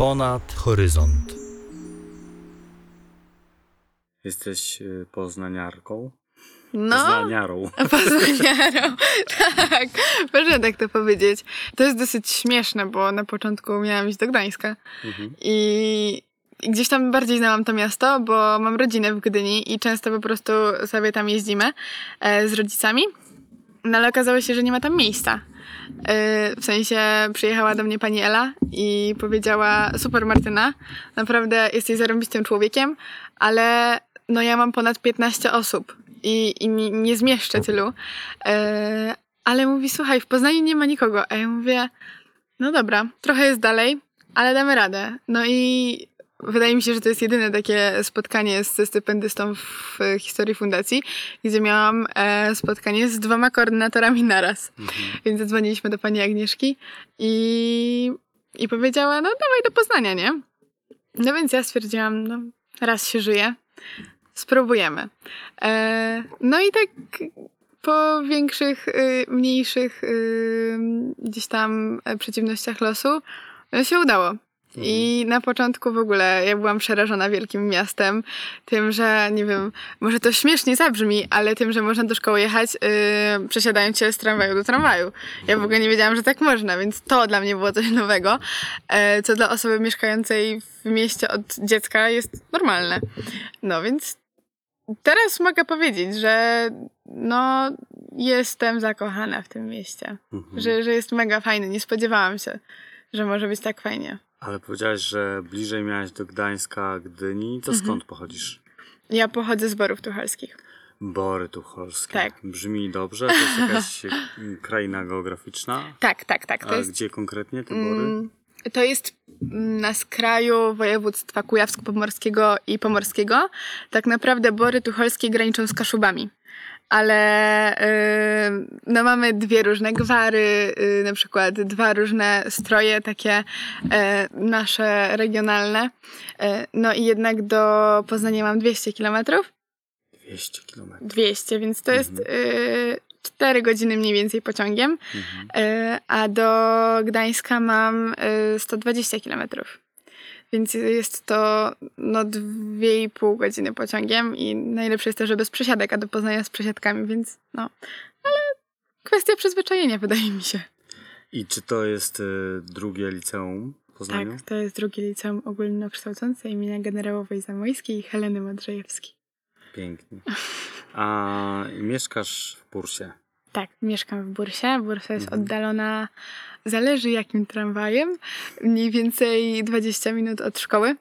Ponad horyzont. Jesteś y, poznaniarką? No, Poznaniarą. poznaniarą. tak, można tak to powiedzieć. To jest dosyć śmieszne, bo na początku miałam iść do Gdańska Mhm. i i gdzieś tam bardziej znałam to miasto, bo mam rodzinę w Gdyni i często po prostu sobie tam jeździmy e, z rodzicami. No ale okazało się, że nie ma tam miejsca. E, w sensie przyjechała do mnie pani Ela i powiedziała: Super Martyna, naprawdę jesteś zarąbistym człowiekiem, ale no ja mam ponad 15 osób i, i nie, nie zmieszczę tylu. E, ale mówi: Słuchaj, w Poznaniu nie ma nikogo. A ja mówię: No dobra, trochę jest dalej, ale damy radę. No i wydaje mi się, że to jest jedyne takie spotkanie z stypendystą w historii fundacji, gdzie miałam e, spotkanie z dwoma koordynatorami naraz. Mhm. Więc zadzwoniliśmy do pani Agnieszki i, i powiedziała, no dawaj do Poznania, nie? No więc ja stwierdziłam, no raz się żyje, spróbujemy. E, no i tak po większych, y, mniejszych y, gdzieś tam e, przeciwnościach losu się udało. I na początku w ogóle ja byłam przerażona wielkim miastem, tym, że nie wiem, może to śmiesznie zabrzmi, ale tym, że można do szkoły jechać yy, przesiadając się z tramwaju do tramwaju. Ja w ogóle nie wiedziałam, że tak można, więc to dla mnie było coś nowego, e, co dla osoby mieszkającej w mieście od dziecka jest normalne. No więc teraz mogę powiedzieć, że no jestem zakochana w tym mieście, Mhm. że, że jest mega fajny. Nie spodziewałam się, że może być tak fajnie. Ale powiedziałeś, że bliżej miałeś do Gdańska, Gdyni. To Mhm. skąd pochodzisz? Ja pochodzę z Borów Tucholskich. Bory Tucholskie. Tak. Brzmi dobrze. To jest jakaś kraina geograficzna. Tak, tak, tak. To A jest, gdzie konkretnie te bory? mm, to jest mm, na skraju województwa kujawsko-pomorskiego i pomorskiego. Tak naprawdę Bory Tucholskie graniczą z Kaszubami. Ale y, no mamy dwie różne gwary, y, na przykład dwa różne stroje, takie y, nasze regionalne. No i jednak do Poznania mam 200 kilometrów. 200 kilometrów. 200, więc to jest y, 4 godziny mniej więcej pociągiem. Mhm. A do Gdańska mam y, 120 kilometrów. Więc jest to no 2,5 godziny pociągiem i najlepsze jest to, że bez przesiadek, a do Poznania z przesiadkami, więc no. Ale kwestia przyzwyczajenia wydaje mi się. I czy to jest y, drugie liceum w Poznaniu? Tak, to jest drugie liceum ogólnokształcące imienia generałowej Zamojskiej i Heleny Modrzejewskiej. Pięknie. A mieszkasz w Bursie. Tak, mieszkam w Bursie. Bursa jest Mhm. oddalona, zależy jakim tramwajem, mniej więcej 20 minut od szkoły.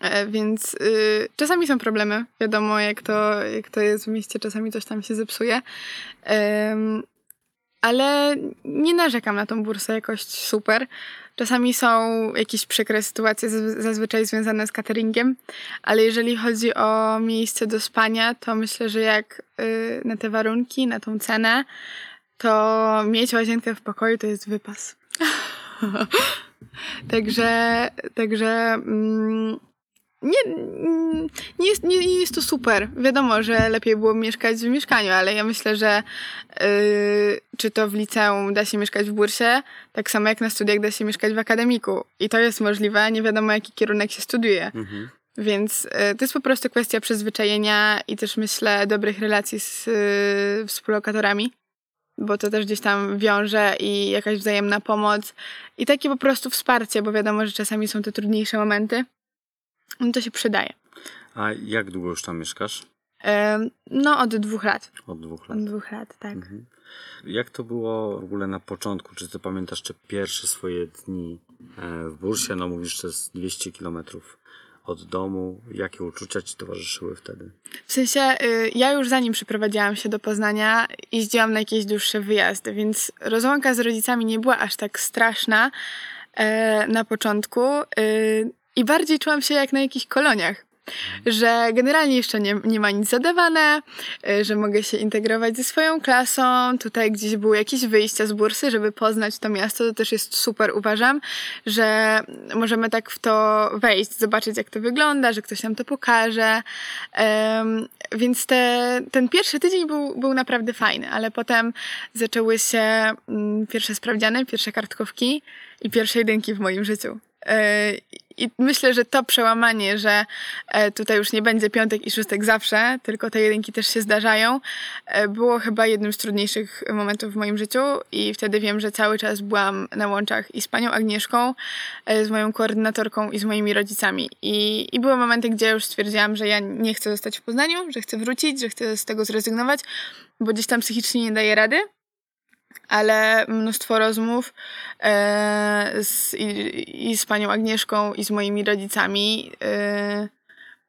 E, Więc y, czasami są problemy. Wiadomo, jak to, jak to jest w mieście, czasami coś tam się zepsuje. Ale nie narzekam na tą bursę jakoś super. Czasami są jakieś przykre sytuacje, zaz- zazwyczaj związane z cateringiem, ale jeżeli chodzi o miejsce do spania, to myślę, że jak y, na te warunki, na tą cenę, to mieć łazienkę w pokoju to jest wypas. także, także mm, nie, mm, nie, jest, nie, nie jest to super. Wiadomo, że lepiej było mieszkać w mieszkaniu, ale ja myślę, że y, czy to w liceum da się mieszkać w bursie, tak samo jak na studiach da się mieszkać w akademiku. I to jest możliwe, nie wiadomo jaki kierunek się studiuje. Mhm. Więc y, to jest po prostu kwestia przyzwyczajenia i też myślę dobrych relacji z y, współlokatorami, bo to też gdzieś tam wiąże i jakaś wzajemna pomoc i takie po prostu wsparcie, bo wiadomo, że czasami są te trudniejsze momenty. No to się przydaje. A jak długo już tam mieszkasz? No od dwóch lat. Od dwóch lat. Od dwóch lat, tak. Mhm. Jak to było w ogóle na początku? Czy ty pamiętasz te pierwsze swoje dni e, w Bursie? No mówisz, to jest 200 kilometrów od domu. Jakie uczucia ci towarzyszyły wtedy? W sensie, y, ja już zanim przeprowadziłam się do Poznania, jeździłam na jakieś dłuższe wyjazdy, więc rozłąka z rodzicami nie była aż tak straszna e, na początku y, i bardziej czułam się jak na jakichś koloniach. Że generalnie jeszcze nie, nie ma nic zadawane, y, że mogę się integrować ze swoją klasą. Tutaj gdzieś były jakieś wyjścia z bursy, żeby poznać to miasto. To też jest super, uważam, że możemy tak w to wejść, zobaczyć jak to wygląda, że ktoś nam to pokaże. Em, więc te, ten pierwszy tydzień był, był naprawdę fajny, ale potem zaczęły się mm, pierwsze sprawdziany, pierwsze kartkówki i pierwsze jedynki w moim życiu. E, I myślę, że to przełamanie, że e, tutaj już nie będzie piątek i szóstek zawsze, tylko te jedynki też się zdarzają, e, było chyba jednym z trudniejszych momentów w moim życiu i wtedy wiem, że cały czas byłam na łączach i z panią Agnieszką, e, z moją koordynatorką i z moimi rodzicami. I, I były momenty, gdzie już stwierdziłam, że ja nie chcę zostać w Poznaniu, że chcę wrócić, że chcę z tego zrezygnować, bo gdzieś tam psychicznie nie daję rady ale mnóstwo rozmów e, z, i, i, z panią Agnieszką, i z moimi rodzicami e,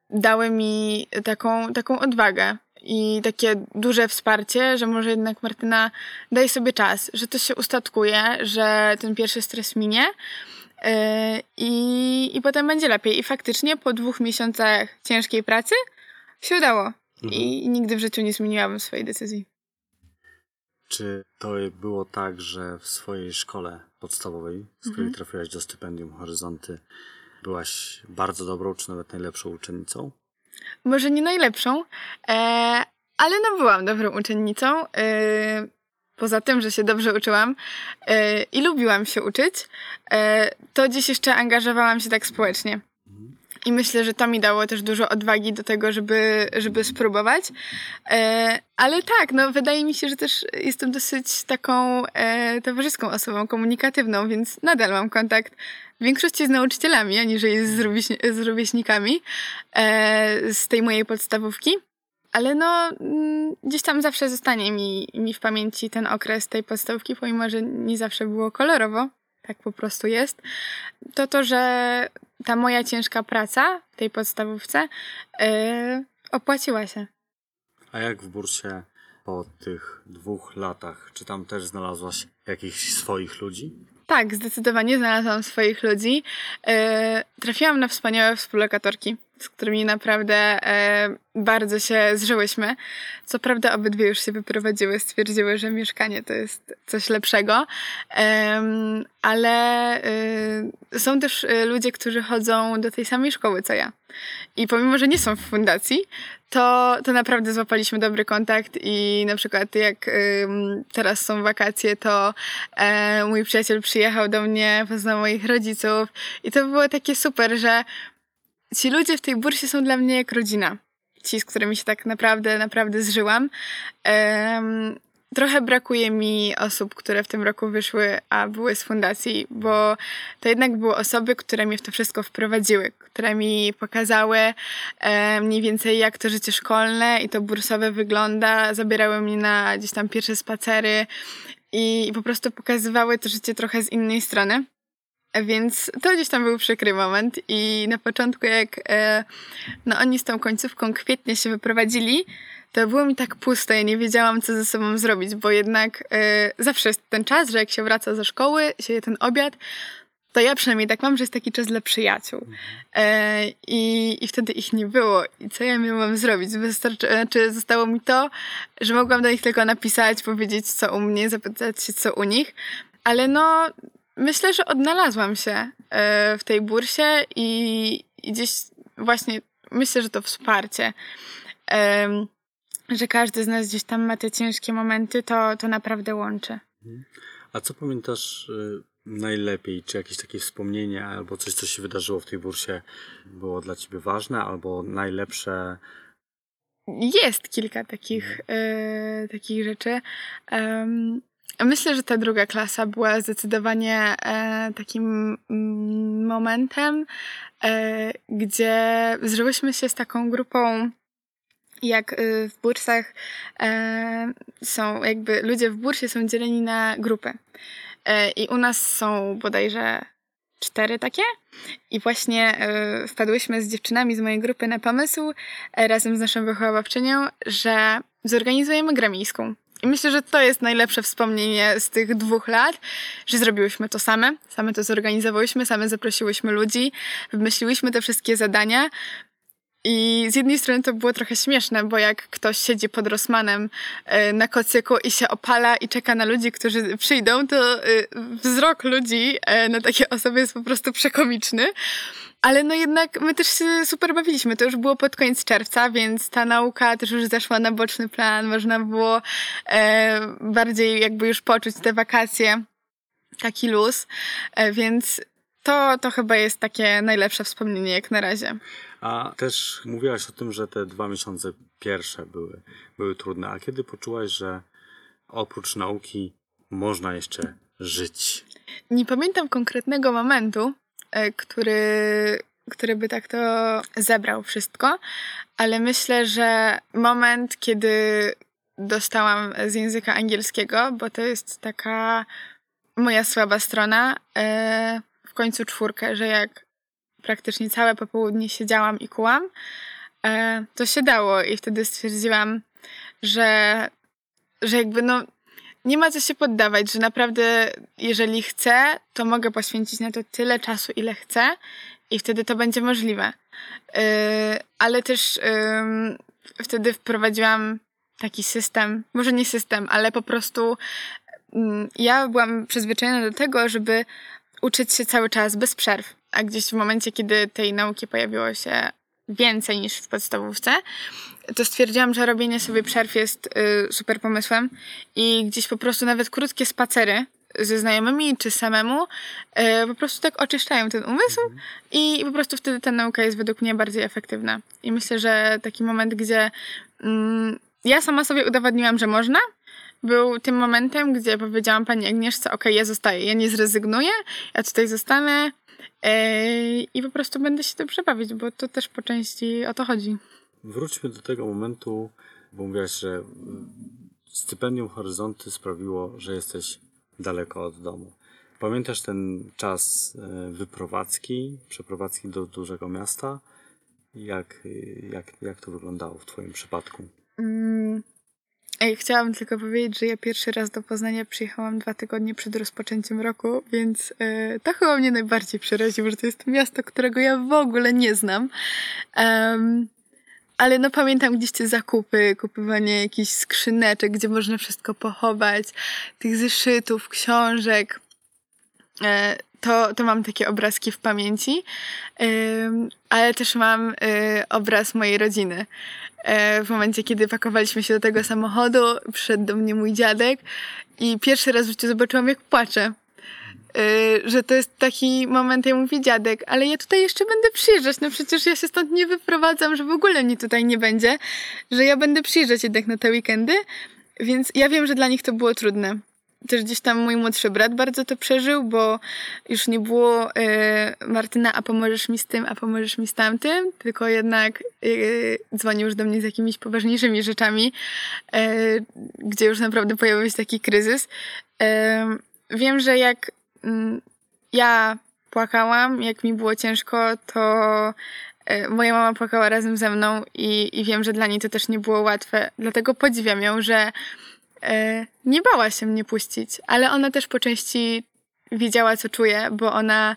dały mi taką, taką odwagę i takie duże wsparcie, że może jednak Martyna daj sobie czas, że to się ustatkuje, że ten pierwszy stres minie. E, i, I potem będzie lepiej. I faktycznie po dwóch miesiącach ciężkiej pracy się udało. Mhm. I, I nigdy w życiu nie zmieniłabym swojej decyzji. Czy to było tak, że w swojej szkole podstawowej, z której mhm. trafiłaś do stypendium Horyzonty, byłaś bardzo dobrą, czy nawet najlepszą uczennicą? Może nie najlepszą, e, ale no byłam dobrą uczennicą. E, poza tym, że się dobrze uczyłam e, i lubiłam się uczyć, e, to dziś jeszcze angażowałam się tak społecznie. I myślę, że to mi dało też dużo odwagi do tego, żeby, żeby spróbować. E, ale tak, no wydaje mi się, że też jestem dosyć taką e, towarzyską osobą, komunikatywną, więc nadal mam kontakt w większości z nauczycielami, aniżeli z, rówieśni- z rówieśnikami e, z tej mojej podstawówki. Ale no, mm, gdzieś tam zawsze zostanie mi, mi w pamięci ten okres tej podstawówki, pomimo, że nie zawsze było kolorowo, tak po prostu jest, to to, że ta moja ciężka praca w tej podstawówce yy, opłaciła się. A jak w bursie po tych dwóch latach? Czy tam też znalazłaś jakichś swoich ludzi? Tak, zdecydowanie znalazłam swoich ludzi. Yy, trafiłam na wspaniałe współlokatorki z którymi naprawdę e, bardzo się zżyłyśmy. Co prawda obydwie już się wyprowadziły, stwierdziły, że mieszkanie to jest coś lepszego, e, ale e, są też e, ludzie, którzy chodzą do tej samej szkoły co ja. I pomimo, że nie są w fundacji, to, to naprawdę złapaliśmy dobry kontakt i na przykład jak teraz są wakacje, to e, mój przyjaciel przyjechał do mnie, poznał moich rodziców i to było takie super, że ci ludzie w tej bursie są dla mnie jak rodzina. Ci, z którymi się tak naprawdę, naprawdę zżyłam. Um, trochę brakuje mi osób, które w tym roku wyszły, a były z fundacji, bo to jednak były osoby, które mnie w to wszystko wprowadziły, które mi pokazały mniej więcej jak to życie szkolne i to bursowe wygląda, zabierały mnie na gdzieś tam pierwsze spacery i, i po prostu pokazywały to życie trochę z innej strony. Więc to gdzieś tam był przykry moment i na początku jak e, no oni z tą końcówką kwietnia się wyprowadzili, to było mi tak pusto, ja nie wiedziałam co ze sobą zrobić, bo jednak e, zawsze jest ten czas, że jak się wraca ze szkoły, się je ten obiad, to ja przynajmniej tak mam, że jest taki czas dla przyjaciół. E, i, I wtedy ich nie było. I co ja miałam zrobić? Wystarczy, znaczy zostało mi to, że mogłam do nich tylko napisać, powiedzieć co u mnie, zapytać się co u nich. Ale no, Myślę, że odnalazłam się e, w tej bursie i, i gdzieś właśnie myślę, że to wsparcie, że każdy z nas gdzieś tam ma te ciężkie momenty, to, to naprawdę łączy. Mhm. A co pamiętasz y, najlepiej? Czy jakieś takie wspomnienie albo coś, co się wydarzyło w tej bursie było dla ciebie ważne albo najlepsze? Jest kilka takich, y, takich rzeczy. Um, Myślę, że ta druga klasa była zdecydowanie e, takim mm, momentem, e, gdzie zżyłyśmy się z taką grupą jak y, w bursach e, są, jakby ludzie w bursie są dzieleni na grupy. E, I u nas są bodajże cztery takie. I właśnie e, wpadłyśmy z dziewczynami z mojej grupy na pomysł e, razem z naszą wychowawczynią, że zorganizujemy grę miejską. I myślę, że to jest najlepsze wspomnienie z tych dwóch lat, że zrobiłyśmy to same, same to zorganizowałyśmy, same zaprosiłyśmy ludzi, wymyśliłyśmy te wszystkie zadania. I z jednej strony to było trochę śmieszne, bo jak ktoś siedzi pod Rosmanem e, na kocyku i się opala i czeka na ludzi, którzy przyjdą, to e, wzrok ludzi e, na takie osoby jest po prostu przekomiczny. Ale no jednak my też się super bawiliśmy. To już było pod koniec czerwca, więc ta nauka też już zeszła na boczny plan. Można było e, bardziej jakby już poczuć te wakacje, taki luz. E, więc to, to chyba jest takie najlepsze wspomnienie jak na razie. A też mówiłaś o tym, że te dwa miesiące pierwsze były, były trudne. A kiedy poczułaś, że oprócz nauki można jeszcze żyć? Nie pamiętam konkretnego momentu, który, który by tak to zebrał wszystko, ale myślę, że moment, kiedy dostałam z języka angielskiego, bo to jest taka moja słaba strona, e, w końcu czwórkę, że jak praktycznie całe popołudnie siedziałam i kułam, e, to się dało i wtedy stwierdziłam, że, że jakby no nie ma co się poddawać, że naprawdę jeżeli chcę, to mogę poświęcić na to tyle czasu, ile chcę i wtedy to będzie możliwe. Yy, ale też yy, wtedy wprowadziłam taki system, może nie system, ale po prostu yy, ja byłam przyzwyczajona do tego, żeby uczyć się cały czas bez przerw. A gdzieś w momencie, kiedy tej nauki pojawiło się więcej niż w podstawówce, to stwierdziłam, że robienie sobie przerw jest y, super pomysłem i gdzieś po prostu nawet krótkie spacery ze znajomymi czy samemu y, po prostu tak oczyszczają ten umysł i po prostu wtedy ta nauka jest według mnie bardziej efektywna. I myślę, że taki moment, gdzie mm, ja sama sobie udowodniłam, że można, był tym momentem, gdzie powiedziałam pani Agnieszce, ok, ja zostaję, ja nie zrezygnuję, ja tutaj zostanę i po prostu będę się dobrze bawić, bo to też po części o to chodzi. Wróćmy do tego momentu, bo mówiłaś, że stypendium Horyzonty sprawiło, że jesteś daleko od domu. Pamiętasz ten czas e, wyprowadzki, przeprowadzki do dużego miasta? Jak, jak, jak to wyglądało w Twoim przypadku? Mm. Ej, chciałam tylko powiedzieć, że ja pierwszy raz do Poznania przyjechałam dwa tygodnie przed rozpoczęciem roku, więc yy, to chyba mnie najbardziej przeraziło, że to jest miasto, którego ja w ogóle nie znam. Um, ale no pamiętam gdzieś te zakupy, kupowanie jakichś skrzyneczek, gdzie można wszystko pochować, tych zeszytów, książek. E, to, to mam takie obrazki w pamięci, ale też mam y, obraz mojej rodziny. E, w momencie, kiedy pakowaliśmy się do tego samochodu, przyszedł do mnie mój dziadek i pierwszy raz w życiu zobaczyłam, jak płacze. Y, że to jest taki moment, ja mówię, dziadek, ale ja tutaj jeszcze będę przyjeżdżać, no przecież ja się stąd nie wyprowadzam, że w ogóle mnie tutaj nie będzie, że ja będę przyjeżdżać jednak na te weekendy, więc ja wiem, że dla nich to było trudne. Też gdzieś tam mój młodszy brat bardzo to przeżył, bo już nie było y, Martyna, a pomożesz mi z tym, a pomożesz mi z tamtym, tylko jednak y, dzwonił już do mnie z jakimiś poważniejszymi rzeczami, y, gdzie już naprawdę pojawił się taki kryzys. wiem, że jak Mm, ja płakałam, jak mi było ciężko, to e, moja mama płakała razem ze mną i, i wiem, że dla niej to też nie było łatwe. Dlatego podziwiam ją, że e, nie bała się mnie puścić, ale ona też po części wiedziała, co czuję, bo ona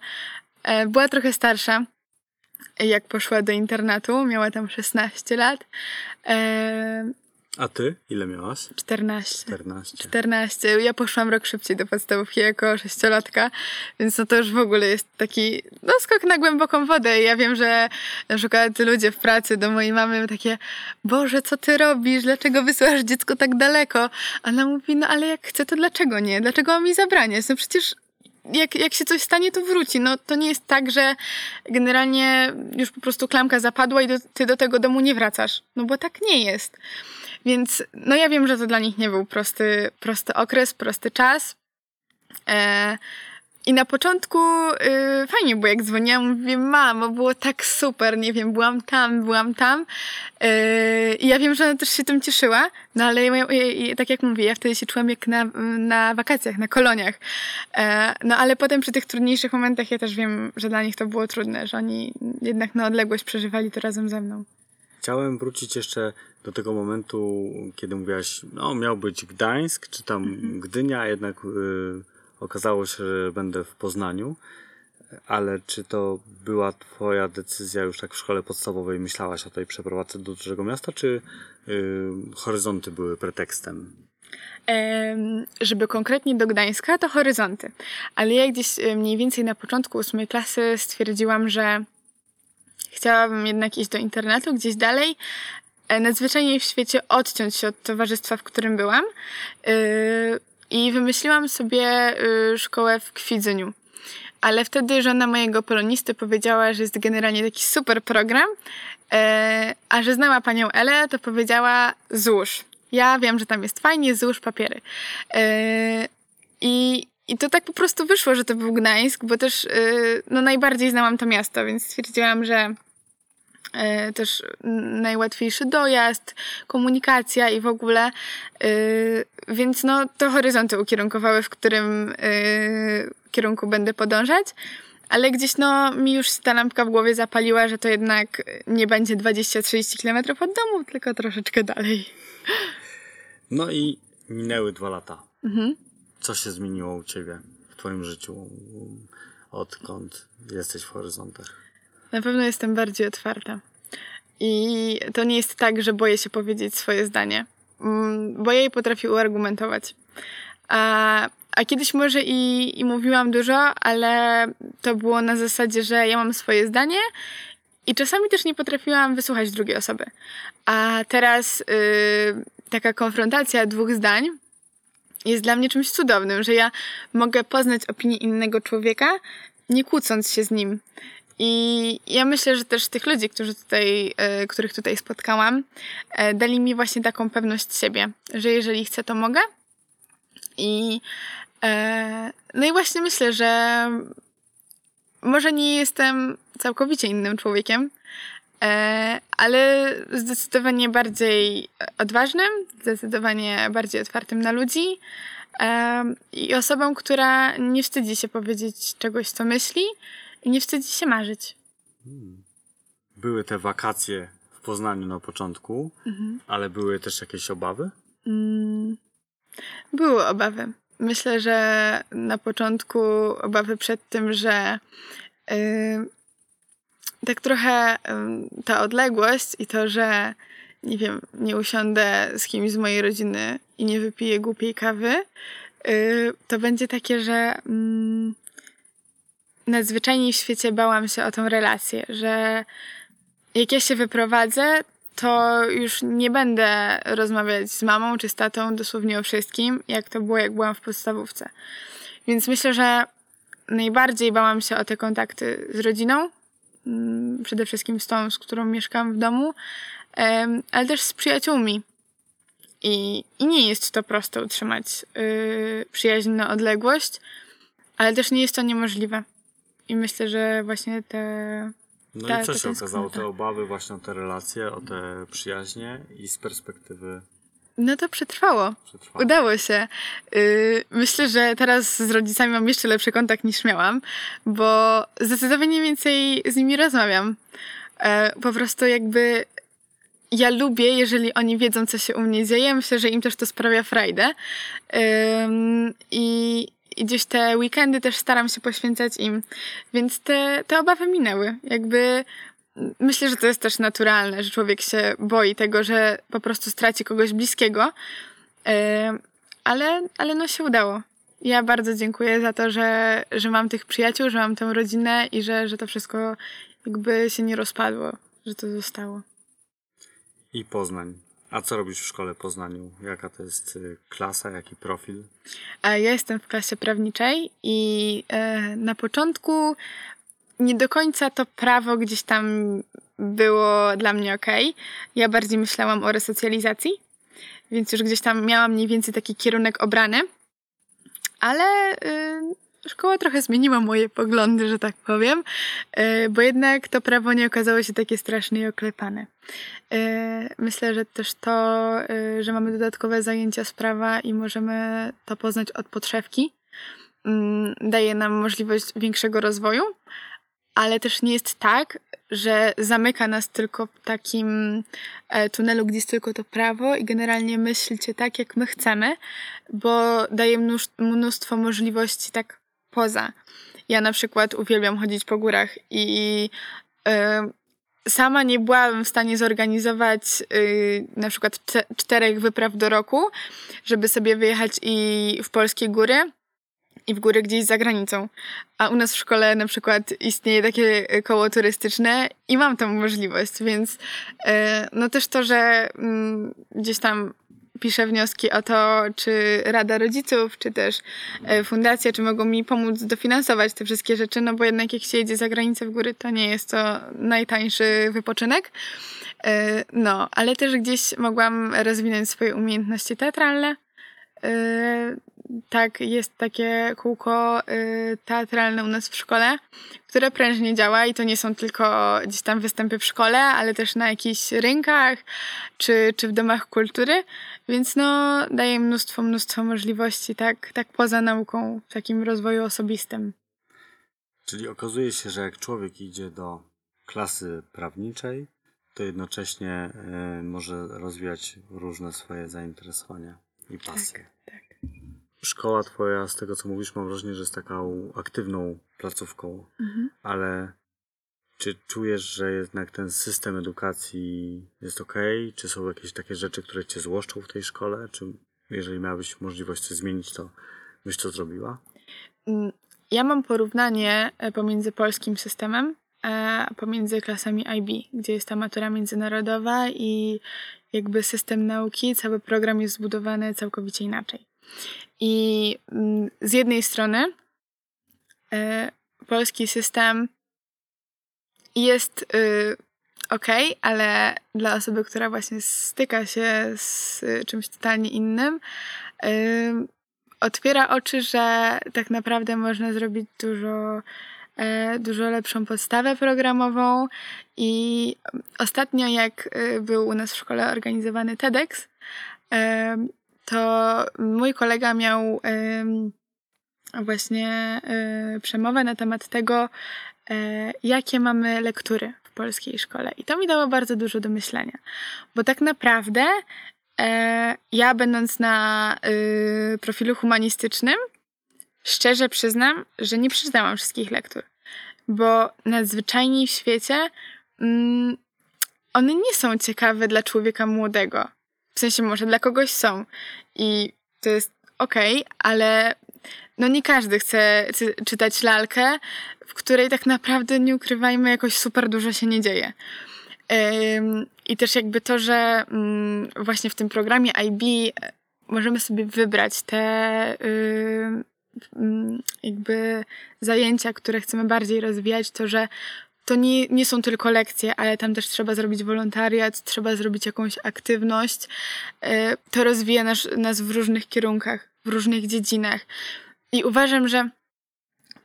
e, była trochę starsza. Jak poszła do internatu, miała tam 16 lat. A ty? Ile miałaś? 14. 14. 14. Ja poszłam rok szybciej do podstawówki jako sześciolatka, więc no to już w ogóle jest taki no, skok na głęboką wodę. I ja wiem, że na przykład ludzie w pracy do mojej mamy takie Boże, co ty robisz? Dlaczego wysyłasz dziecko tak daleko? A ona mówi, no ale jak chcę, to dlaczego nie? Dlaczego mam mi zabraniać? No przecież jak, jak się coś stanie, to wróci. No to nie jest tak, że generalnie już po prostu klamka zapadła i do, ty do tego domu nie wracasz. No bo tak nie jest. Więc no ja wiem, że to dla nich nie był prosty, prosty okres, prosty czas. E, I na początku y, fajnie było, jak dzwoniłam, mówię, mamo, było tak super, nie wiem, byłam tam, byłam tam. Y, I ja wiem, że ona też się tym cieszyła, no ale ja, ja, tak jak mówię, ja wtedy się czułam jak na, na wakacjach, na koloniach. E, no ale potem przy tych trudniejszych momentach ja też wiem, że dla nich to było trudne, że oni jednak na odległość przeżywali to razem ze mną. Chciałem wrócić jeszcze do tego momentu, kiedy mówiłaś, no miał być Gdańsk, czy tam. Gdynia, jednak y, okazało się, że będę w Poznaniu. Ale czy to była twoja decyzja już tak w szkole podstawowej? Myślałaś o tej przeprowadzce do dużego miasta, czy y, horyzonty były pretekstem? żeby konkretnie do Gdańska, to horyzonty. Ale ja gdzieś y, mniej więcej na początku ósmej klasy stwierdziłam, że chciałabym jednak iść do internetu gdzieś dalej, e, nadzwyczajniej w świecie odciąć się od towarzystwa, w którym byłam. Y, I wymyśliłam sobie y, szkołę w Kwidzyniu. ale wtedy żona mojego polonisty powiedziała, że jest generalnie taki super program, e, a że znała panią Elę, to powiedziała złóż. Ja wiem, że tam jest fajnie, złóż papiery. E, I, I to tak po prostu wyszło, że to był Gdańsk, bo też e, no, najbardziej znałam to miasto, więc stwierdziłam, że też najłatwiejszy dojazd, komunikacja i w ogóle. e, Więc no, to horyzonty ukierunkowały, w którym e, kierunku będę podążać. Ale gdzieś no, mi już ta lampka w głowie zapaliła, że to jednak nie będzie 20-30 km od domu, tylko troszeczkę dalej. No i minęły dwa lata. Mhm. Co się zmieniło u ciebie w twoim życiu, odkąd jesteś w horyzontach? Na pewno jestem bardziej otwarta. I to nie jest tak, że boję się powiedzieć swoje zdanie. Mm, Boję i potrafię uargumentować. A, a kiedyś może i, i mówiłam dużo, ale to było na zasadzie, że ja mam swoje zdanie i czasami też nie potrafiłam wysłuchać drugiej osoby. A teraz y, taka konfrontacja dwóch zdań jest dla mnie czymś cudownym, że ja mogę poznać opinię innego człowieka, nie kłócąc się z nim. I ja myślę, że też tych ludzi, którzy tutaj, e, których tutaj spotkałam, e, dali mi właśnie taką pewność siebie, że jeżeli chcę, to mogę. I e, no i właśnie myślę, że może nie jestem całkowicie innym człowiekiem, ale zdecydowanie bardziej odważnym, zdecydowanie bardziej otwartym na ludzi i osobą, która nie wstydzi się powiedzieć czegoś, co myśli i nie wstydzi się marzyć. Były te wakacje w Poznaniu na początku, ale były też jakieś obawy? Mm, Były obawy. Myślę, że na początku obawy przed tym, że yy, tak trochę yy, ta odległość i to, że nie wiem, nie usiądę z kimś z mojej rodziny i nie wypiję głupiej kawy, yy, to będzie takie, że mm, nadzwyczajniej w świecie bałam się o tą relację, że jak ja się wyprowadzę, to już nie będę rozmawiać z mamą czy z tatą dosłownie o wszystkim, jak to było, jak byłam w podstawówce. Więc myślę, że najbardziej bałam się o te kontakty z rodziną, mm, przede wszystkim z tą, z którą mieszkam w domu, ale też z przyjaciółmi. I, i nie jest to prosto utrzymać yy, przyjaźń na odległość, ale też nie jest to niemożliwe. I myślę, że właśnie te No i co się okazało? Te obawy właśnie o te relacje, o te przyjaźnie i z perspektywy No to przetrwało. przetrwania. Udało się. Yy, myślę, że teraz z rodzicami mam jeszcze lepszy kontakt niż miałam, bo zdecydowanie więcej z nimi rozmawiam. E, po prostu jakby ja lubię, jeżeli oni wiedzą, co się u mnie dzieje. Myślę, że im też to sprawia frajdę. Ym, I i gdzieś te weekendy też staram się poświęcać im. Więc te, te obawy minęły. Jakby myślę, że to jest też naturalne, że człowiek się boi tego, że po prostu straci kogoś bliskiego. Ym, ale, ale no się udało. Ja bardzo dziękuję za to, że, że mam tych przyjaciół, że mam tę rodzinę i że, że to wszystko jakby się nie rozpadło, że to zostało. I Poznań. A co robisz w szkole Poznaniu? Jaka to jest y, klasa, jaki profil? A Ja jestem w klasie prawniczej i e, na początku nie do końca to prawo gdzieś tam było dla mnie ok. Ja bardziej myślałam o resocjalizacji, więc już gdzieś tam miałam mniej więcej taki kierunek obrany. Ale y, szkoła trochę zmieniła moje poglądy, że tak powiem, y, bo jednak to prawo nie okazało się takie straszne i oklepane. Y, Myślę, że też to, y, że mamy dodatkowe zajęcia z prawa i możemy to poznać od podszewki, mm, daje nam możliwość większego rozwoju, ale też nie jest tak, że zamyka nas tylko w takim e, tunelu, gdzie jest tylko to prawo i generalnie myślcie tak, jak my chcemy, bo daje mnóstwo możliwości tak poza. Ja na przykład uwielbiam chodzić po górach i e, sama nie byłabym w stanie zorganizować y, na przykład czterech wypraw do roku, żeby sobie wyjechać i w polskie góry i w góry gdzieś za granicą. A u nas w szkole na przykład istnieje takie y, koło turystyczne i mam tą możliwość, więc y, no też to, że mm, gdzieś tam piszę wnioski o to, czy Rada Rodziców, czy też e, fundacja, czy mogą mi pomóc dofinansować te wszystkie rzeczy, no bo jednak jak się jedzie za granicę w góry, to nie jest to najtańszy wypoczynek. E, No, ale też gdzieś mogłam rozwinąć swoje umiejętności teatralne. Tak, jest takie kółko e, teatralne u nas w szkole, które prężnie działa i to nie są tylko gdzieś tam występy w szkole, ale też na jakichś rynkach czy, czy w domach kultury, więc no daje mnóstwo, mnóstwo możliwości, tak, tak poza nauką, w takim rozwoju osobistym. Czyli okazuje się, że jak człowiek idzie do klasy prawniczej, to jednocześnie y, może rozwijać różne swoje zainteresowania i pasje. tak. Szkoła twoja, z tego co mówisz, mam wrażenie, że jest taką aktywną placówką, Mhm. ale czy czujesz, że jednak ten system edukacji jest ok? Czy są jakieś takie rzeczy, które cię złoszczą w tej szkole? Czy jeżeli miałabyś możliwość coś zmienić, to byś to zrobiła? Mm, Ja mam porównanie e, pomiędzy polskim systemem, a pomiędzy klasami IB, gdzie jest ta matura międzynarodowa i jakby system nauki, cały program jest zbudowany całkowicie inaczej. I mm, z jednej strony e, polski system jest y, ok, ale dla osoby, która właśnie styka się z y, czymś totalnie innym, y, otwiera oczy, że tak naprawdę można zrobić dużo, e, dużo lepszą podstawę programową. I ostatnio, jak był u nas w szkole organizowany TEDx, to mój kolega miał właśnie y, przemowę na temat tego, e, jakie mamy lektury w polskiej szkole. I to mi dało bardzo dużo do myślenia, bo tak naprawdę e, ja, będąc na y, profilu humanistycznym, szczerze przyznam, że nie przeczytałam wszystkich lektur, bo nadzwyczajni w świecie mm, one nie są ciekawe dla człowieka młodego. W sensie może dla kogoś są i to jest okej, ale no nie każdy chce czy- czytać lalkę, w której tak naprawdę nie ukrywajmy, jakoś super dużo się nie dzieje. I też jakby to, że mm, właśnie w tym programie IB e, możemy sobie wybrać te mm, jakby zajęcia, które chcemy bardziej rozwijać, to że to nie, nie są tylko lekcje, ale tam też trzeba zrobić wolontariat, trzeba zrobić jakąś aktywność. E, To rozwija nas, nas w różnych kierunkach, w różnych dziedzinach. I uważam, że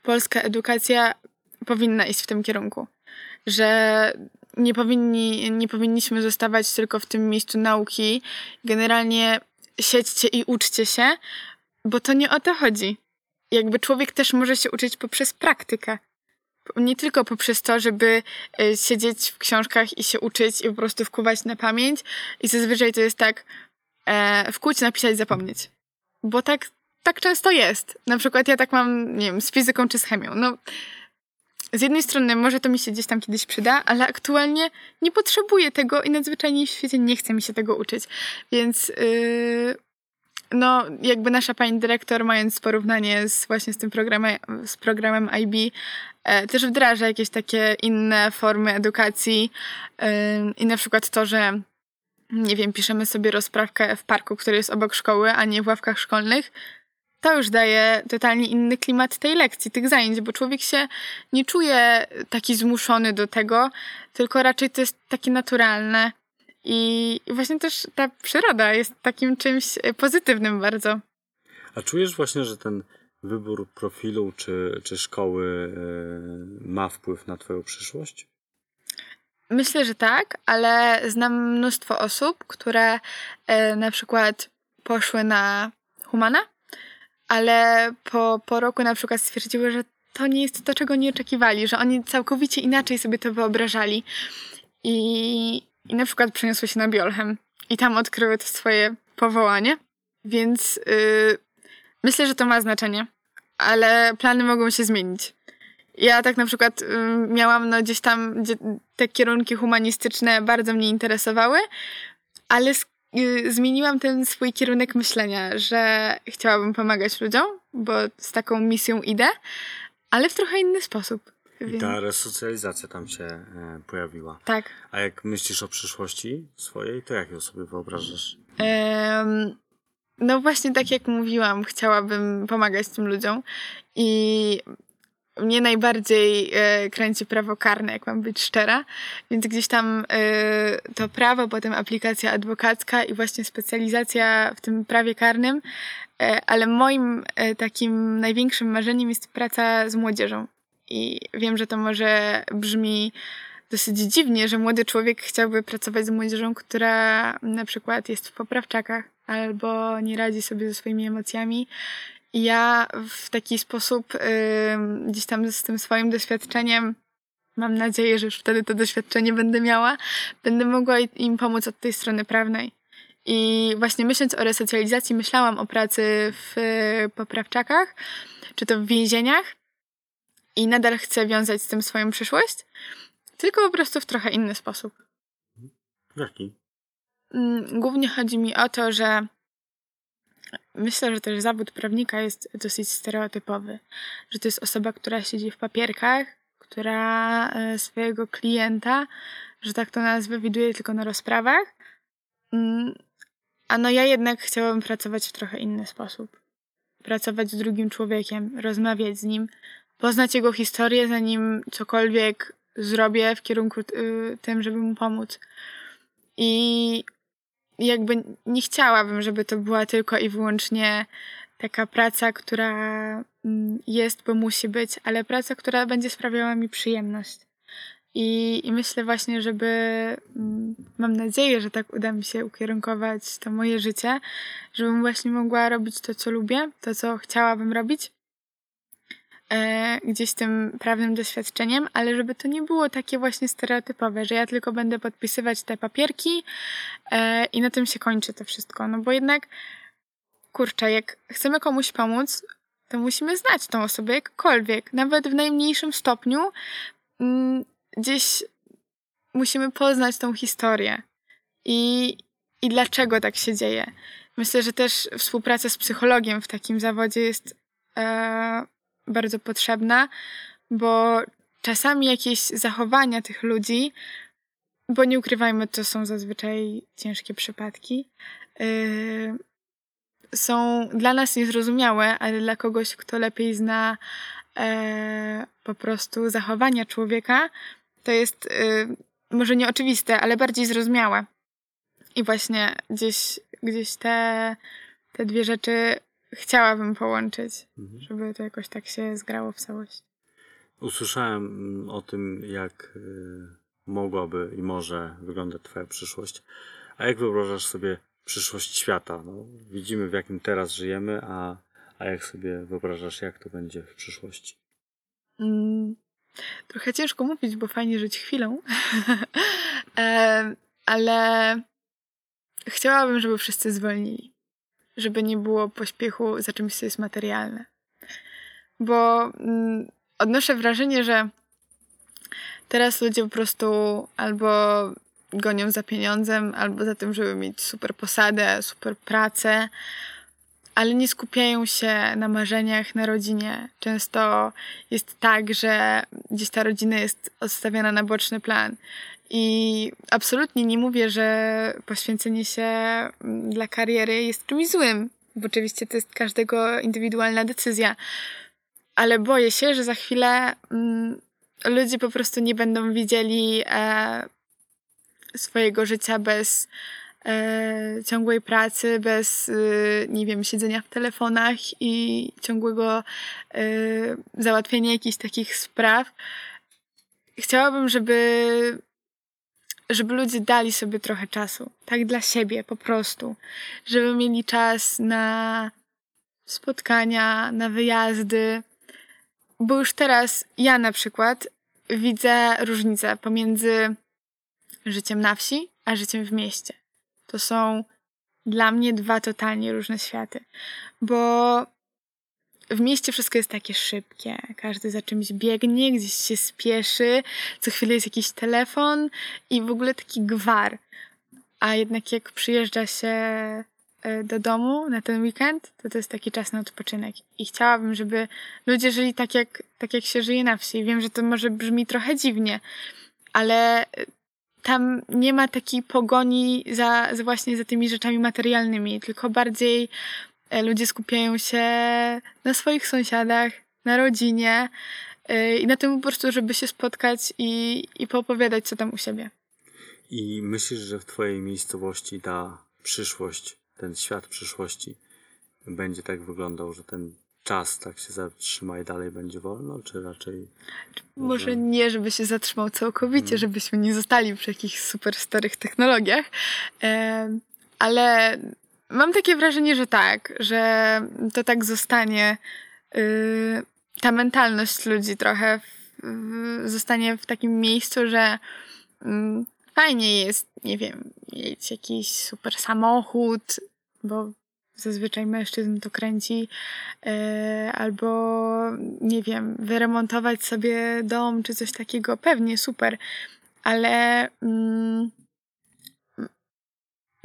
polska edukacja powinna iść w tym kierunku. Że nie, powinni, nie powinniśmy zostawać tylko w tym miejscu nauki. Generalnie siedźcie i uczcie się, bo to nie o to chodzi. Jakby człowiek też może się uczyć poprzez praktykę. Nie tylko poprzez to, żeby e, siedzieć w książkach i się uczyć i po prostu wkuwać na pamięć. I zazwyczaj to jest tak e, wkuć, napisać, zapomnieć. Bo tak, tak często jest. Na przykład ja tak mam, nie wiem, z fizyką czy z chemią. No, z jednej strony może to mi się gdzieś tam kiedyś przyda, ale aktualnie nie potrzebuję tego i nadzwyczajnie w świecie nie chce mi się tego uczyć. Więc yy, no, jakby nasza pani dyrektor, mając porównanie z właśnie z tym programem, z programem IB, e, też wdraża jakieś takie inne formy edukacji yy, i na przykład to, że nie wiem, piszemy sobie rozprawkę w parku, który jest obok szkoły, a nie w ławkach szkolnych, to już daje totalnie inny klimat tej lekcji, tych zajęć, bo człowiek się nie czuje taki zmuszony do tego, tylko raczej to jest takie naturalne. I właśnie też ta przyroda jest takim czymś e, pozytywnym bardzo. A czujesz właśnie, że ten wybór profilu czy, czy szkoły y, ma wpływ na twoją przyszłość? Myślę, że tak, ale znam mnóstwo osób, które e, na przykład poszły na humana, ale po, po roku na przykład stwierdziły, że to nie jest to, czego nie oczekiwali, że oni całkowicie inaczej sobie to wyobrażali. I, i na przykład przeniosły się na Biolchem i tam odkryły to swoje powołanie. Więc y, myślę, że to ma znaczenie, ale plany mogą się zmienić. Ja tak na przykład y, miałam no gdzieś tam, gdzie te kierunki humanistyczne bardzo mnie interesowały, ale y, zmieniłam ten swój kierunek myślenia, że chciałabym pomagać ludziom, bo z taką misją idę, ale w trochę inny sposób. I Więc- ta resocjalizacja tam się e, pojawiła. Tak. A jak myślisz o przyszłości swojej, to jak ją sobie wyobrażasz? Em, no właśnie tak jak mówiłam, chciałabym pomagać tym ludziom i mnie najbardziej e, kręci prawo karne, jak mam być szczera, więc gdzieś tam e, to prawo, potem aplikacja adwokacka i właśnie specjalizacja w tym prawie karnym, ale moim takim największym marzeniem jest praca z młodzieżą. I wiem, że to może brzmi dosyć dziwnie, że młody człowiek chciałby pracować z młodzieżą, która na przykład jest w poprawczakach albo nie radzi sobie ze swoimi emocjami. I ja w taki sposób y, gdzieś tam z tym swoim doświadczeniem, mam nadzieję, że już wtedy to doświadczenie będę miała, będę mogła im pomóc od tej strony prawnej. I właśnie myśląc o resocjalizacji, myślałam o pracy w poprawczakach, czy to w więzieniach. I nadal chcę wiązać z tym swoją przyszłość, tylko po prostu w trochę inny sposób. Jaki? Mm, Głównie chodzi mi o to, że myślę, że też zawód prawnika jest dosyć stereotypowy. Że to jest osoba, która siedzi w papierkach, która e, swojego klienta, że tak to nazwę, widuje tylko na rozprawach. Mm, A no ja jednak chciałabym pracować w trochę inny sposób. Pracować z drugim człowiekiem, rozmawiać z nim, poznać jego historię, zanim cokolwiek zrobię w kierunku y, tym, żeby mu pomóc. I jakby nie chciałabym, żeby to była tylko i wyłącznie taka praca, która mm, jest, bo musi być, ale praca, która będzie sprawiała mi przyjemność. I, i myślę właśnie, żeby, mm, mam nadzieję, że tak uda mi się ukierunkować to moje życie, żebym właśnie mogła robić to, co lubię, to, co chciałabym robić, e, gdzieś tym prawnym doświadczeniem, ale żeby to nie było takie właśnie stereotypowe, że ja tylko będę podpisywać te papierki e, i na tym się kończy to wszystko. No bo jednak, kurczę, jak chcemy komuś pomóc, to musimy znać tą osobę jakkolwiek, nawet w najmniejszym stopniu. Mm, gdzieś musimy poznać tą historię i, i dlaczego tak się dzieje. Myślę, że też współpraca z psychologiem w takim zawodzie jest e, bardzo potrzebna, bo czasami jakieś zachowania tych ludzi, bo nie ukrywajmy, to są zazwyczaj ciężkie przypadki, yy, są dla nas niezrozumiałe, ale dla kogoś, kto lepiej zna e, po prostu zachowania człowieka, to jest y, może nieoczywiste, ale bardziej zrozumiałe. I właśnie gdzieś, gdzieś te, te dwie rzeczy chciałabym połączyć, Mhm. żeby to jakoś tak się zgrało w całość. Usłyszałem mm, o tym, jak y, mogłaby i może wyglądać Twoja przyszłość. A jak wyobrażasz sobie przyszłość świata? No, widzimy, w jakim teraz żyjemy, a, a jak sobie wyobrażasz, jak to będzie w przyszłości? Mm, trochę ciężko mówić, bo fajnie żyć chwilą, Em, ale chciałabym, żeby wszyscy zwolnili. Żeby nie było pośpiechu za czymś, co jest materialne. Bo mm, odnoszę wrażenie, że teraz ludzie po prostu albo gonią za pieniądzem, albo za tym, żeby mieć super posadę, super pracę, ale nie skupiają się na marzeniach, na rodzinie. Często jest tak, że gdzieś ta rodzina jest odstawiana na boczny plan. I absolutnie nie mówię, że poświęcenie się mm, dla kariery jest czymś złym, bo oczywiście to jest każdego indywidualna decyzja. Ale boję się, że za chwilę mm, ludzie po prostu nie będą widzieli e, swojego życia bez e, ciągłej pracy, bez, e, nie wiem, siedzenia w telefonach i ciągłego e, załatwienia jakichś takich spraw. Chciałabym, żeby, żeby ludzie dali sobie trochę czasu, tak dla siebie po prostu, żeby mieli czas na spotkania, na wyjazdy, bo już teraz ja na przykład widzę różnicę pomiędzy życiem na wsi a życiem w mieście. To są dla mnie dwa totalnie różne światy, bo w mieście wszystko jest takie szybkie. Każdy za czymś biegnie, gdzieś się spieszy, co chwilę jest jakiś telefon i w ogóle taki gwar. A jednak jak przyjeżdża się e, do domu na ten weekend, to to jest taki czas na odpoczynek. I chciałabym, żeby ludzie żyli tak jak, tak jak się żyje na wsi. Wiem, że to może brzmi trochę dziwnie, ale tam nie ma takiej pogoni za, za właśnie za tymi rzeczami materialnymi, tylko bardziej e, ludzie skupiają się na swoich sąsiadach, na rodzinie e, i na tym po prostu, żeby się spotkać i, i poopowiadać, co tam u siebie. I myślisz, że w twojej miejscowości ta przyszłość, ten świat przyszłości będzie tak wyglądał, że ten czas tak się zatrzyma i dalej będzie wolno, czy raczej... Może nie, żeby się zatrzymał całkowicie, Mm. żebyśmy nie zostali przy jakichś super starych technologiach, em, ale mam takie wrażenie, że tak, że to tak zostanie. y, Ta mentalność ludzi trochę w, zostanie w takim miejscu, że mm, fajnie jest, nie wiem, mieć jakiś super samochód, bo zazwyczaj mężczyzn to kręci, e, albo nie wiem, wyremontować sobie dom czy coś takiego, pewnie super, ale mm,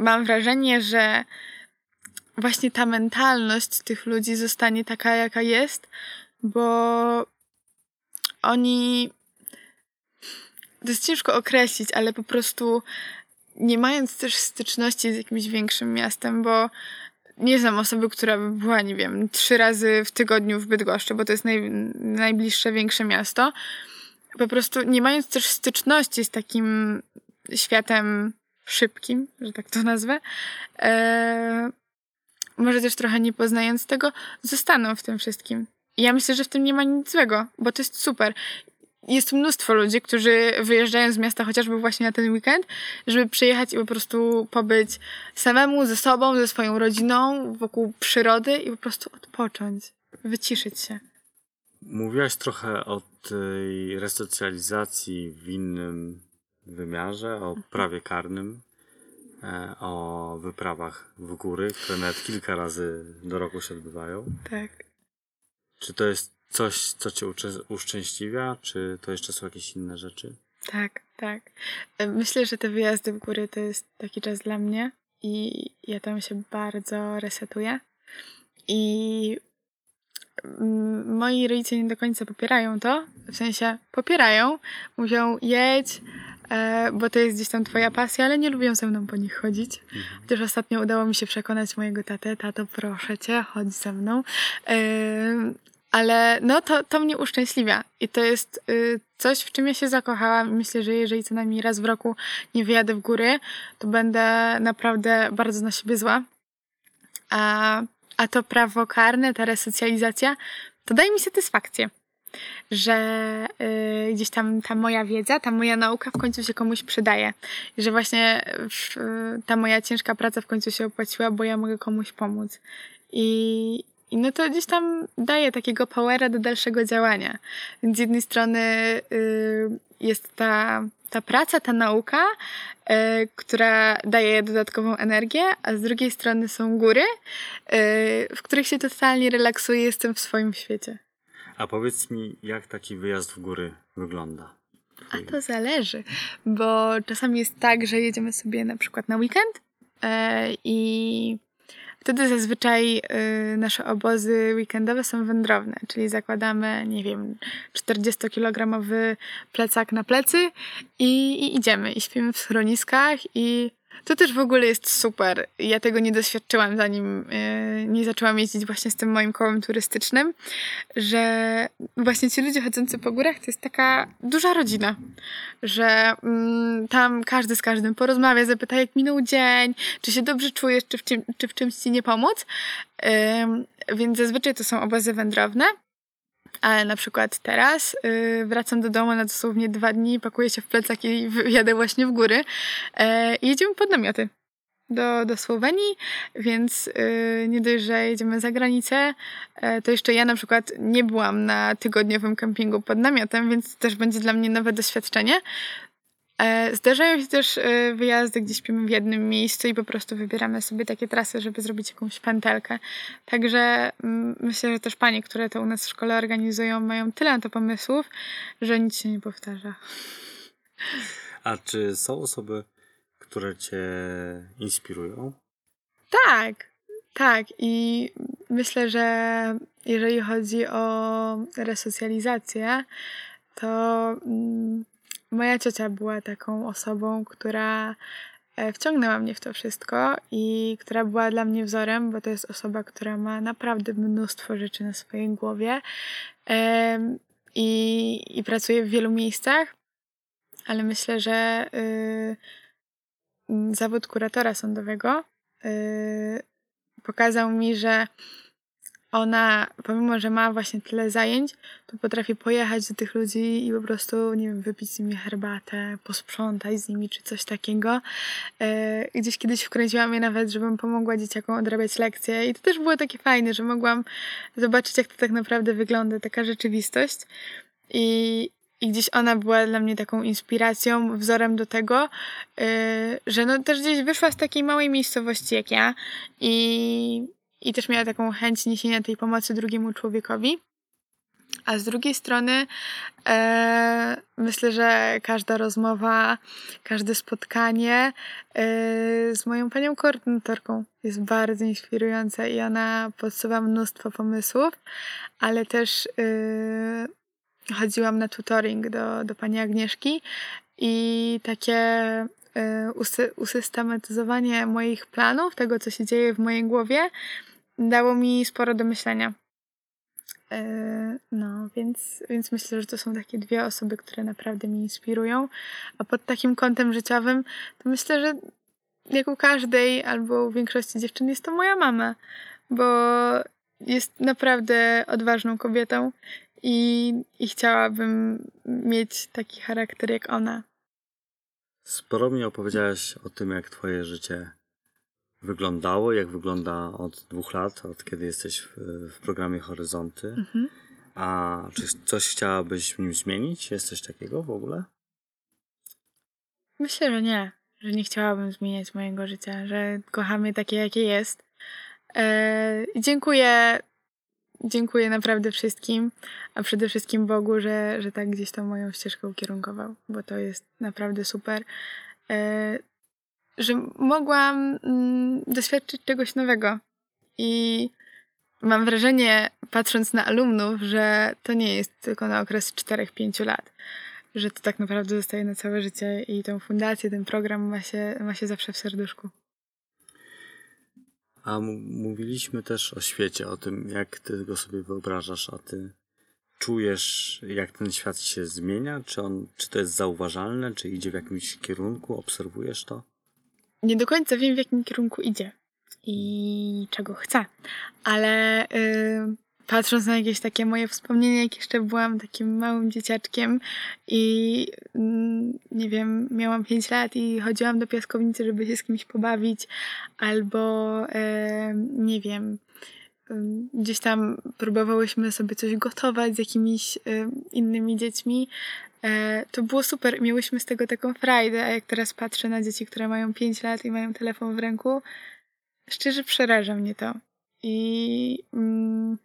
mam wrażenie, że właśnie ta mentalność tych ludzi zostanie taka, jaka jest, bo oni. To jest ciężko określić, ale po prostu nie mając też styczności z jakimś większym miastem, bo nie znam osoby, która by była, nie wiem, trzy razy w tygodniu w Bydgoszczy, bo to jest naj, najbliższe większe miasto. Po prostu nie mając też styczności z takim światem szybkim, że tak to nazwę, e, może też trochę nie poznając tego, zostaną w tym wszystkim. Ja myślę, że w tym nie ma nic złego, bo to jest super. Jest mnóstwo ludzi, którzy wyjeżdżają z miasta chociażby właśnie na ten weekend, żeby przyjechać i po prostu pobyć samemu, ze sobą, ze swoją rodziną, wokół przyrody i po prostu odpocząć, wyciszyć się. Mówiłaś trochę o tej resocjalizacji w innym wymiarze, o prawie karnym, e, o wyprawach w góry, które nawet kilka razy do roku się odbywają. Tak. Czy to jest coś, co cię uszczęśliwia, czy to jeszcze są jakieś inne rzeczy? Tak, tak. E, Myślę, że te wyjazdy w góry to jest taki czas dla mnie i ja tam się bardzo resetuję. I mm, moi rodzice nie do końca popierają to, w sensie popierają, mówią jedź, bo to jest gdzieś tam twoja pasja, ale nie lubią ze mną po nich chodzić. Chociaż ostatnio udało mi się przekonać mojego tatę, tato proszę cię, chodź ze mną. Ym, ale no to, to mnie uszczęśliwia i to jest y, coś, w czym ja się zakochałam myślę, że jeżeli co najmniej raz w roku nie wyjadę w góry, to będę naprawdę bardzo na siebie zła. A, a to prawo karne, ta resocjalizacja, to daje mi satysfakcję, że y, gdzieś tam ta moja wiedza, ta moja nauka w końcu się komuś przydaje. Że właśnie w, ta moja ciężka praca w końcu się opłaciła, bo ja mogę komuś pomóc. I, i no to gdzieś tam daje takiego powera do dalszego działania. Więc z jednej strony y, jest ta, ta praca, ta nauka, y, która daje dodatkową energię, a z drugiej strony są góry, y, w których się totalnie relaksuję, jestem w swoim świecie. A powiedz mi, jak taki wyjazd w góry wygląda? A to zależy, bo czasami jest tak, że jedziemy sobie na przykład na weekend e, i wtedy zazwyczaj e, nasze obozy weekendowe są wędrowne, czyli zakładamy, nie wiem, 40-kilogramowy plecak na plecy i, i idziemy i śpimy w schroniskach i to też w ogóle jest super. Ja tego nie doświadczyłam, zanim e, nie zaczęłam jeździć właśnie z tym moim kołem turystycznym, że właśnie ci ludzie chodzący po górach to jest taka duża rodzina, że mm, tam każdy z każdym porozmawia, zapyta jak minął dzień, czy się dobrze czujesz, czy w, czym, czy w czymś ci nie pomóc. Więc zazwyczaj to są obozy wędrowne. Ale na przykład teraz y, wracam do domu na dosłownie dwa dni, pakuję się w plecak i jadę właśnie w góry. E, i jedziemy pod namioty do, do Słowenii, więc y, nie dość, że jedziemy za granicę, e, to jeszcze ja na przykład nie byłam na tygodniowym kempingu pod namiotem, więc też będzie dla mnie nowe doświadczenie. E, Zdarzają się też e, wyjazdy, gdzie śpimy w jednym miejscu i po prostu wybieramy sobie takie trasy, żeby zrobić jakąś pętelkę. Także mm, myślę, że też panie, które to u nas w szkole organizują, mają tyle na to pomysłów, że nic się nie powtarza. A czy są osoby, które cię inspirują? Tak, tak. I myślę, że jeżeli chodzi o resocjalizację, to mm, moja ciocia była taką osobą, która e, wciągnęła mnie w to wszystko i która była dla mnie wzorem, bo to jest osoba, która ma naprawdę mnóstwo rzeczy na swojej głowie i, i pracuje w wielu miejscach, ale myślę, że y, zawód kuratora sądowego y, pokazał mi, że ona, pomimo że ma właśnie tyle zajęć, to potrafi pojechać do tych ludzi i po prostu, nie wiem, wypić z nimi herbatę, posprzątać z nimi czy coś takiego. E, Gdzieś kiedyś wkręciłam je nawet, żebym pomogła dzieciakom odrabiać lekcje i to też było takie fajne, że mogłam zobaczyć, jak to tak naprawdę wygląda, taka rzeczywistość. I, i gdzieś ona była dla mnie taką inspiracją, wzorem do tego, yy, że no też gdzieś wyszła z takiej małej miejscowości jak ja i, i też miała taką chęć niesienia tej pomocy drugiemu człowiekowi. A z drugiej strony e, myślę, że każda rozmowa, każde spotkanie e, z moją panią koordynatorką jest bardzo inspirujące i ona podsuwa mnóstwo pomysłów, ale też e, chodziłam na tutoring do, do pani Agnieszki i takie e, usy, usystematyzowanie moich planów, tego co się dzieje w mojej głowie, dało mi sporo do myślenia. E, No, więc, więc myślę, że to są takie dwie osoby, które naprawdę mnie inspirują. A pod takim kątem życiowym, to myślę, że jak u każdej albo u większości dziewczyn jest to moja mama, bo jest naprawdę odważną kobietą i, i chciałabym mieć taki charakter jak ona. Sporo mi opowiedziałeś o tym, jak twoje życie wyglądało, jak wygląda od dwóch lat, od kiedy jesteś w, w programie Horyzonty. Mhm. A czy coś chciałabyś w nim zmienić? Jest coś takiego w ogóle? Myślę, że nie, że nie chciałabym zmieniać mojego życia, że kocham je takie, jakie jest. E, dziękuję, dziękuję naprawdę wszystkim, a przede wszystkim Bogu, że, że tak gdzieś tą moją ścieżkę ukierunkował, bo to jest naprawdę super. E, że mogłam mm, doświadczyć czegoś nowego i mam wrażenie, patrząc na alumnów, że to nie jest tylko na okres 4-5 lat, że to tak naprawdę zostaje na całe życie i tą fundację, ten program ma się, ma się zawsze w serduszku. A mówiliśmy też o świecie, o tym, jak ty go sobie wyobrażasz, a ty czujesz, jak ten świat się zmienia? Czy, on, czy to jest zauważalne, czy idzie w jakimś kierunku? Obserwujesz to? Nie do końca wiem, w jakim kierunku idzie i czego chce, ale y, patrząc na jakieś takie moje wspomnienia, jak jeszcze byłam takim małym dzieciaczkiem i mm, nie wiem, miałam 5 lat i chodziłam do piaskownicy, żeby się z kimś pobawić, albo e, nie wiem, ym, gdzieś tam próbowałyśmy sobie coś gotować z jakimiś ym, innymi dziećmi. E, to było super, miałyśmy z tego taką frajdę, a jak teraz patrzę na dzieci, które mają 5 lat i mają telefon w ręku, szczerze przeraża mnie to. I mm,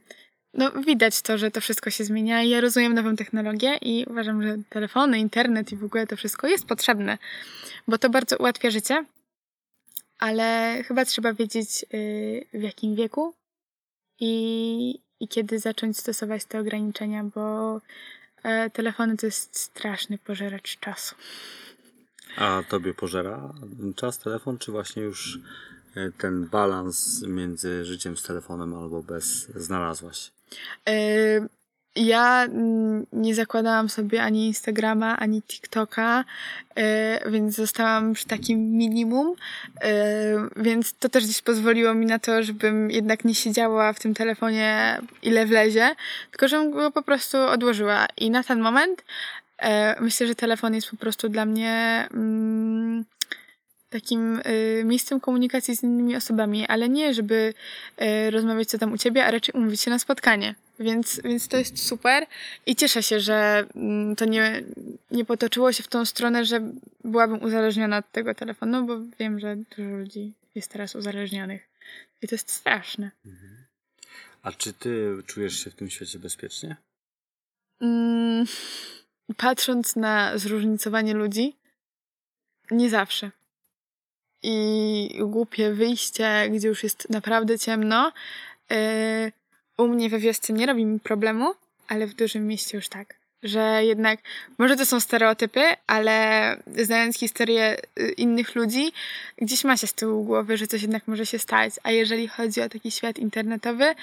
no, widać to, że to wszystko się zmienia. Ja rozumiem nową technologię i uważam, że telefony, internet i w ogóle to wszystko jest potrzebne, bo to bardzo ułatwia życie, ale chyba trzeba wiedzieć y, w jakim wieku i, i kiedy zacząć stosować te ograniczenia, bo e, telefony to jest straszny pożeracz czasu. A tobie pożera czas telefon, czy właśnie już e, ten balans między życiem z telefonem albo bez znalazłaś? Y, Ja nie zakładałam sobie ani Instagrama, ani TikToka, y, więc zostałam przy takim minimum, y, więc to też gdzieś pozwoliło mi na to, żebym jednak nie siedziała w tym telefonie ile wlezie, tylko żebym go po prostu odłożyła. I na ten moment e, myślę, że telefon jest po prostu dla mnie mm, takim miejscem komunikacji z innymi osobami, ale nie, żeby rozmawiać co tam u ciebie, a raczej umówić się na spotkanie. Więc, więc to jest super i cieszę się, że mm, to nie, nie potoczyło się w tą stronę, że byłabym uzależniona od tego telefonu, bo wiem, że dużo ludzi jest teraz uzależnionych. I to jest straszne. A czy ty czujesz się w tym świecie bezpiecznie? Mm, patrząc na zróżnicowanie ludzi, nie zawsze. I głupie wyjście, gdzie już jest naprawdę ciemno, yy, u mnie we wiosce nie robi mi problemu, ale w dużym mieście już tak. że jednak może to są stereotypy, ale znając historię y, innych ludzi, gdzieś ma się z tyłu głowy, że coś jednak może się stać. A jeżeli chodzi o taki świat internetowy,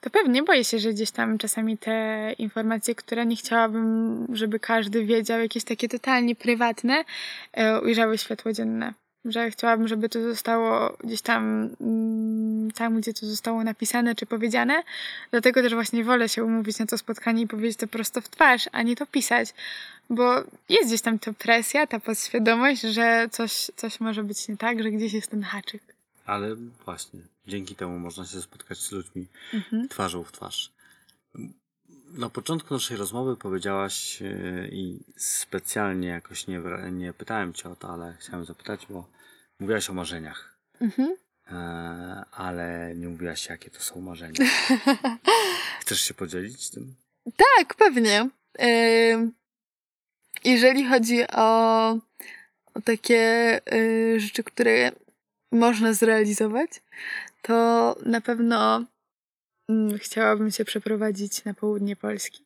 to pewnie boję się, że gdzieś tam czasami te informacje, które nie chciałabym, żeby każdy wiedział, jakieś takie totalnie prywatne, e, ujrzały światło dzienne. Że chciałabym, żeby to zostało gdzieś tam, mm, tam, gdzie to zostało napisane czy powiedziane. Dlatego też właśnie wolę się umówić na to spotkanie i powiedzieć to prosto w twarz, a nie to pisać. Bo jest gdzieś tam ta presja, ta podświadomość, że coś, coś może być nie tak, że gdzieś jest ten haczyk. Ale właśnie, dzięki temu można się spotkać z ludźmi Mhm. twarzą w twarz. Na początku naszej rozmowy powiedziałaś yy, i specjalnie jakoś nie, nie pytałem cię o to, ale chciałem zapytać, bo mówiłaś o marzeniach, Mhm. e, ale nie mówiłaś jakie to są marzenia. Chcesz się podzielić tym? Tak, pewnie. Ym, Jeżeli chodzi o, o takie rzeczy, które można zrealizować, to na pewno chciałabym się przeprowadzić na południe Polski.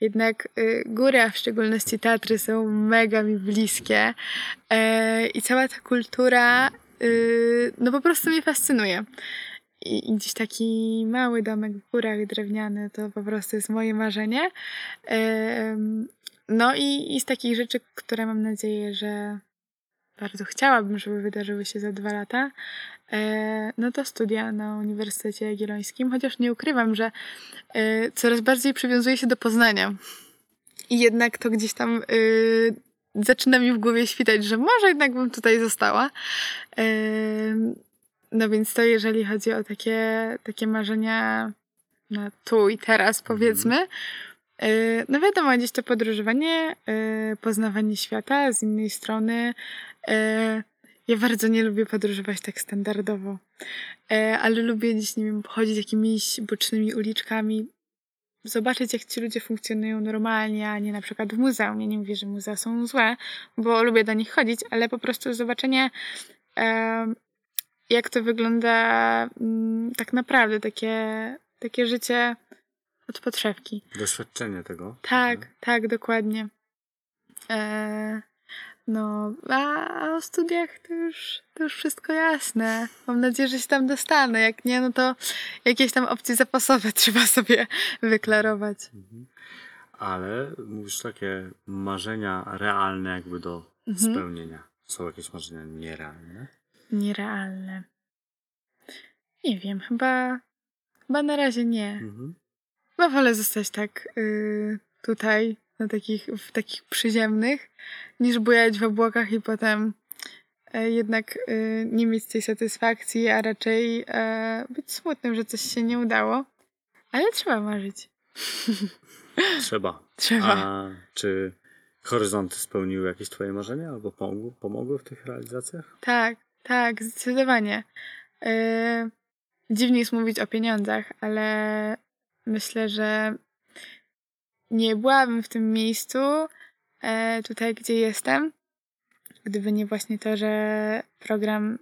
Jednak y, góry, a w szczególności Tatry są mega mi bliskie e, i cała ta kultura y, no po prostu mnie fascynuje. I, I gdzieś taki mały domek w górach drewniany to po prostu jest moje marzenie. Em, No i, i z takich rzeczy, które mam nadzieję, że bardzo chciałabym, żeby wydarzyły się za dwa lata, e, no to studia na Uniwersytecie Jagiellońskim, chociaż nie ukrywam, że e, coraz bardziej przywiązuję się do Poznania. I jednak to gdzieś tam y, zaczyna mi w głowie świtać, że może jednak bym tutaj została. No więc to jeżeli chodzi o takie, takie marzenia na tu i teraz powiedzmy. Yy, No wiadomo, gdzieś to podróżowanie, yy, poznawanie świata z innej strony. Yy, Ja bardzo nie lubię podróżować tak standardowo, ale lubię gdzieś, nie wiem, chodzić jakimiś bocznymi uliczkami, zobaczyć jak ci ludzie funkcjonują normalnie, a nie na przykład w muzeum. Ja nie mówię, że muzea są złe, bo lubię do nich chodzić, ale po prostu zobaczenie jak to wygląda mm, tak naprawdę, takie, takie życie od podszewki. Doświadczenie tego. Tak, tak, dokładnie. E, no, a, a o studiach to już, to już wszystko jasne. Mam nadzieję, że się tam dostanę. Jak nie, no to jakieś tam opcje zapasowe trzeba sobie wyklarować. Mhm. Ale mówisz takie marzenia realne jakby do Mhm. spełnienia. Są jakieś marzenia nierealne? Nierealne. Nie wiem, chyba, chyba na razie nie. Mhm. Chyba wolę zostać tak y, tutaj, na takich, w takich przyziemnych, niż bujać w obłokach i potem e, jednak y, nie mieć tej satysfakcji, a raczej e, być smutnym, że coś się nie udało. Ale trzeba marzyć. Trzeba. Trzeba. A czy horyzonty spełniły jakieś twoje marzenia albo pomogły, pomogły w tych realizacjach? Tak, tak, zdecydowanie. Yy, dziwnie jest mówić o pieniądzach, ale myślę, że nie byłabym w tym miejscu, e, tutaj gdzie jestem, gdyby nie właśnie to, że program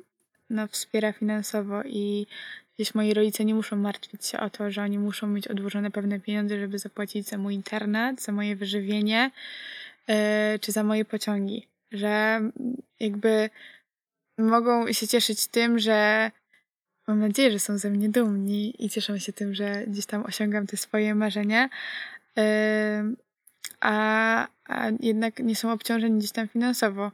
no, wspiera finansowo i gdzieś moi rodzice nie muszą martwić się o to, że oni muszą mieć odłożone pewne pieniądze, żeby zapłacić za mój internat, za moje wyżywienie e, czy za moje pociągi. Że jakby mogą się cieszyć tym, że mam nadzieję, że są ze mnie dumni i cieszą się tym, że gdzieś tam osiągam te swoje marzenia, a, a jednak nie są obciążeni gdzieś tam finansowo.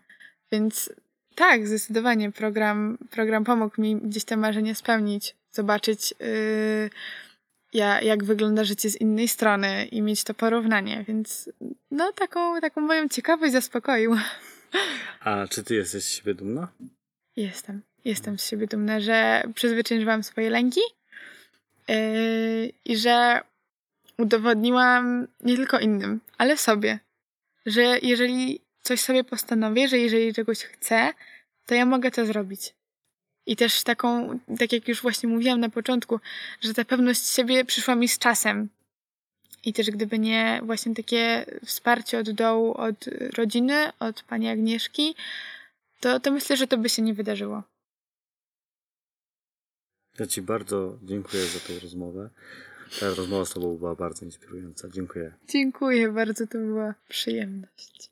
Więc tak, zdecydowanie program, program pomógł mi gdzieś te marzenia spełnić, zobaczyć yy, ja, jak wygląda życie z innej strony i mieć to porównanie, więc no taką, taką moją ciekawość zaspokoił. A czy ty jesteś z siebie dumna? Jestem. Jestem z siebie dumna, że przezwyciężyłam swoje lęki yy, i że udowodniłam nie tylko innym, ale sobie, że jeżeli coś sobie postanowię, że jeżeli czegoś chcę, to ja mogę to zrobić. I też taką, tak jak już właśnie mówiłam na początku, że ta pewność siebie przyszła mi z czasem. I też gdyby nie właśnie takie wsparcie od dołu, od rodziny, od pani Agnieszki, to, to myślę, że to by się nie wydarzyło. Ja ci bardzo dziękuję za tę rozmowę. Ta rozmowa z Tobą była bardzo inspirująca. Dziękuję. Dziękuję bardzo, to była przyjemność.